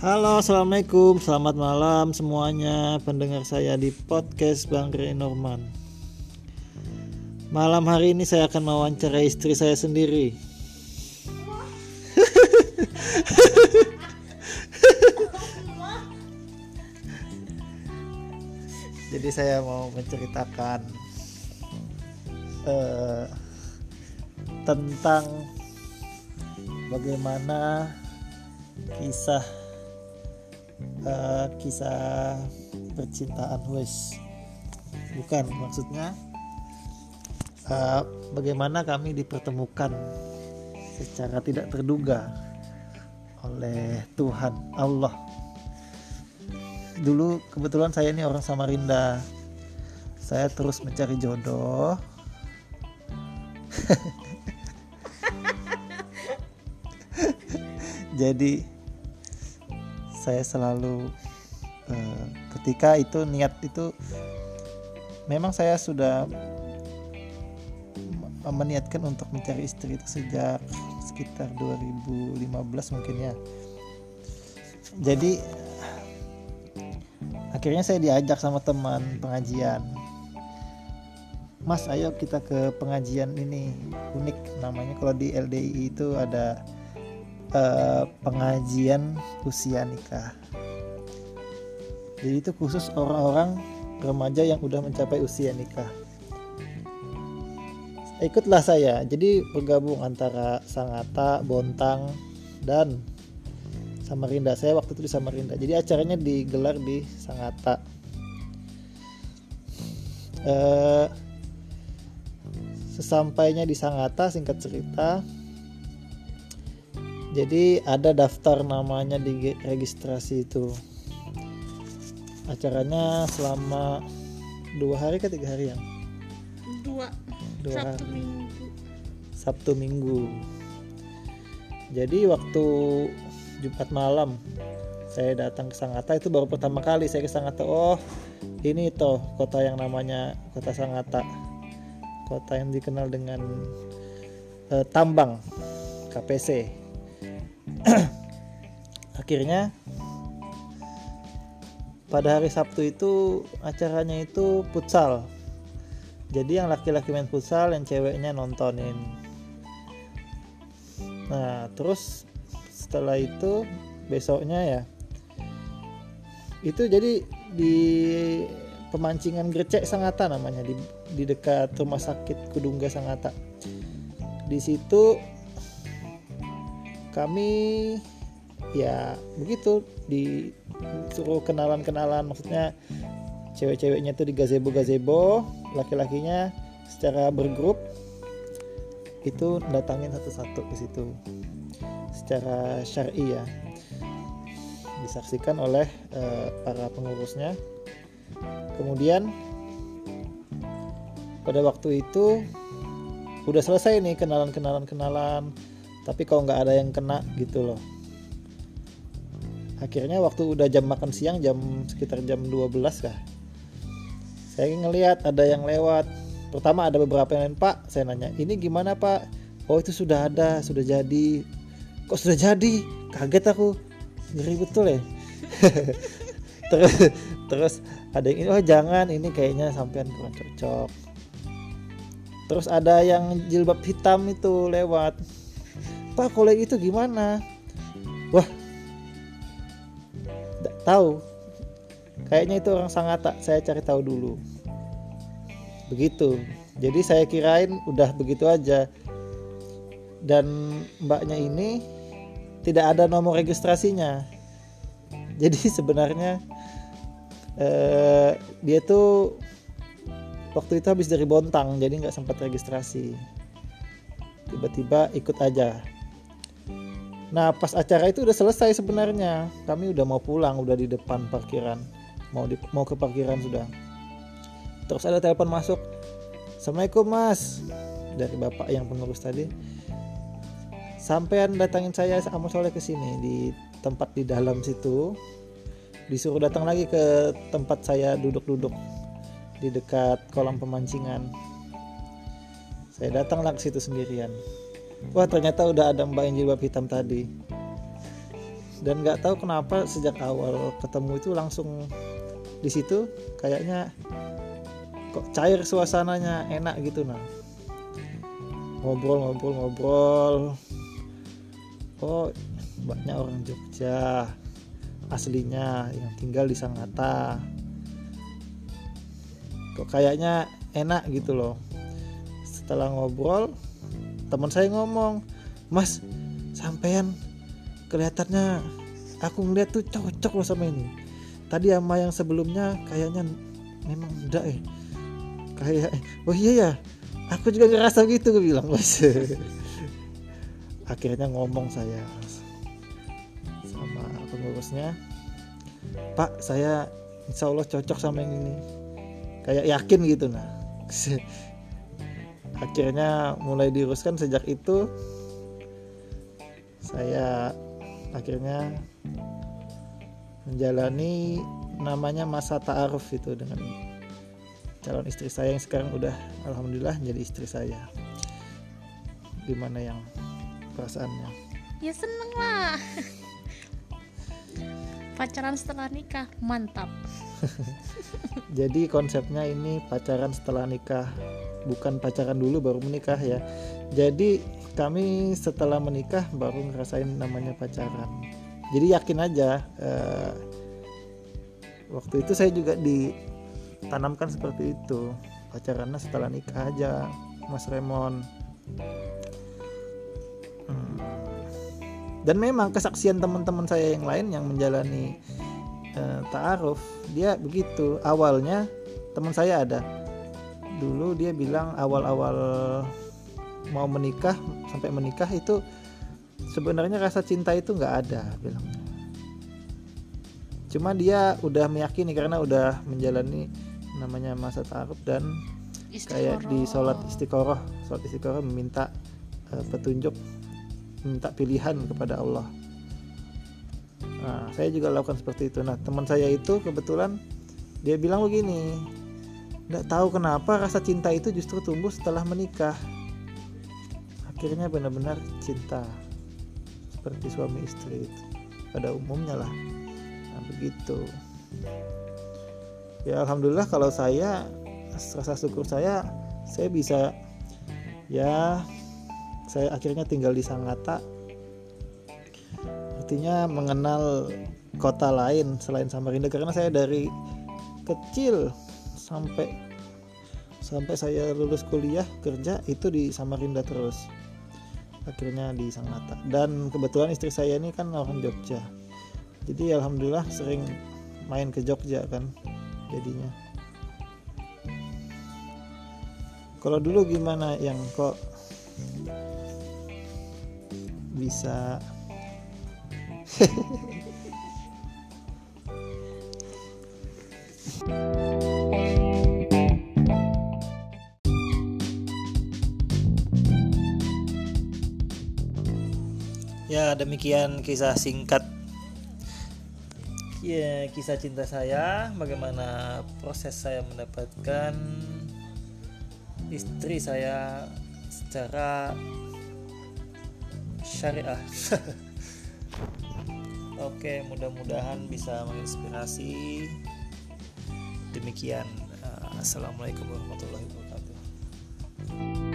Halo, assalamualaikum, selamat malam semuanya pendengar saya di podcast Bang Ray Norman. Malam hari ini saya akan mewawancarai istri saya sendiri. Jadi saya mau menceritakan eh, tentang bagaimana kisah eh, kisah percintaan wes. Bukan maksudnya eh, bagaimana kami dipertemukan secara tidak terduga oleh Tuhan Allah. Dulu kebetulan saya ini orang Samarinda. Saya terus mencari jodoh. Jadi saya selalu eh, ketika itu niat itu memang saya sudah meniatkan untuk mencari istri itu sejak sekitar 2015 mungkin ya. Jadi akhirnya saya diajak sama teman pengajian. Mas ayo kita ke pengajian ini unik namanya. Kalau di LDI itu ada uh, pengajian usia nikah. Jadi itu khusus orang-orang remaja yang udah mencapai usia nikah. Ikutlah saya. Jadi bergabung antara Sangatta, Bontang dan Samarinda. Saya waktu itu di Samarinda. Jadi acaranya digelar di Sangatta eh, sesampainya di Sangatta singkat cerita jadi ada daftar namanya di registrasi itu. Acaranya selama dua hari ke tiga hari ya? Dua. Dua Sabtu hari. Minggu. Sabtu Minggu. Jadi waktu Jumat malam saya datang ke Sangatta itu baru pertama kali saya ke Sangatta oh ini toh kota yang namanya kota Sangatta kota yang dikenal dengan eh, tambang KPC akhirnya pada hari Sabtu itu acaranya itu futsal. Jadi yang laki-laki main futsal yang ceweknya nontonin. Nah terus setelah itu besoknya ya itu jadi di pemancingan Grecek Sangatta namanya di, di dekat rumah sakit Kudungga Sangatta di situ kami ya begitu disuruh kenalan-kenalan maksudnya cewek-ceweknya tuh di gazebo-gazebo laki-lakinya secara bergrup itu datangin satu-satu ke situ secara syar'i ya. Disaksikan oleh eh, para pengurusnya. Kemudian pada waktu itu udah selesai nih kenalan-kenalan kenalan tapi kalau nggak ada yang kena gitu loh. Akhirnya waktu udah jam makan siang jam sekitar jam 12 kah saya ngelihat ada yang lewat. Pertama ada beberapa yang lain pak saya nanya ini gimana pak? Oh itu sudah ada sudah jadi. Kok sudah jadi? Kaget aku. Ngeri betul ya. Terus terus ada yang ini oh jangan ini kayaknya sampean kurang cocok. Terus ada yang jilbab hitam itu lewat pak kalau itu gimana? Wah. Tidak tahu. Kayaknya itu orang Sangatta saya cari tahu dulu. Begitu. Jadi saya kirain udah begitu aja. Dan mbaknya ini tidak ada nomor registrasinya. Jadi sebenarnya eh, dia tuh waktu itu habis dari Bontang jadi nggak sempat registrasi. Tiba-tiba ikut aja nah pas acara itu udah selesai sebenarnya. Kami udah mau pulang udah di depan parkiran. Mau di, mau ke parkiran sudah. Terus ada telepon masuk. Assalamualaikum mas. Dari bapak yang pengurus tadi. Sampean datangin saya sama soleh ke sini di tempat di dalam situ. Disuruh datang lagi ke tempat saya duduk-duduk di dekat kolam pemancingan. Saya datanglah ke situ sendirian wah ternyata udah ada mbak yang jilbab hitam tadi. Dan nggak tahu kenapa sejak awal ketemu itu langsung di situ kayaknya kok cair suasananya enak gitu nah. Ngobrol ngobrol. Ngobrol oh banyak orang Jogja aslinya yang tinggal di Sangatta kok kayaknya enak gitu loh. Setelah ngobrol teman saya ngomong mas sampean kelihatannya aku ngeliat tuh cocok loh sama ini. Tadi sama yang sebelumnya kayaknya memang enggak eh kayak oh iya ya aku juga ngerasa gitu gue bilang mas. Akhirnya ngomong saya sama pengurusnya pak saya insya Allah cocok sama yang ini. Kayak yakin gitu nah akhirnya mulai diuruskan sejak itu. Saya akhirnya menjalani namanya masa ta'aruf itu dengan calon istri saya yang sekarang udah alhamdulillah jadi istri saya. Gimana yang perasaannya? Ya seneng lah. Pacaran setelah nikah mantap. Jadi konsepnya ini pacaran setelah nikah bukan pacaran dulu baru menikah ya. Jadi kami setelah menikah baru ngerasain namanya pacaran. Jadi yakin aja uh, waktu itu saya juga ditanamkan seperti itu. Pacarannya setelah nikah aja Mas Remon hmm. dan memang kesaksian teman-teman saya yang lain yang menjalani uh, ta'aruf dia begitu. Awalnya teman saya ada dulu dia bilang awal-awal mau menikah sampai menikah itu sebenarnya rasa cinta itu nggak ada bilang. Cuma dia udah meyakini karena udah menjalani namanya masa taruh dan kayak di sholat istiqoroh sholat istiqoroh meminta uh, petunjuk minta pilihan kepada Allah. Nah saya juga lakukan seperti itu. Nah teman saya itu kebetulan dia bilang begini nggak tahu kenapa rasa cinta itu justru tumbuh setelah menikah. Akhirnya benar-benar cinta seperti suami istri itu. Pada umumnya lah. Nah begitu. Ya alhamdulillah kalau saya rasa syukur saya saya bisa ya saya akhirnya tinggal di Sangatta artinya mengenal kota lain selain Samarinda karena saya dari kecil sampai sampai saya lulus kuliah kerja itu di Samarinda terus. Akhirnya di Sangatta dan kebetulan istri saya ini kan orang Jogja. Jadi alhamdulillah sering main ke Jogja kan jadinya. Kalau dulu gimana yang? Kok bisa Ya, demikian kisah singkat ya kisah cinta saya, bagaimana proses saya mendapatkan istri saya secara syariah. Oke, mudah-mudahan bisa menginspirasi. Demikian. Assalamualaikum warahmatullahi wabarakatuh.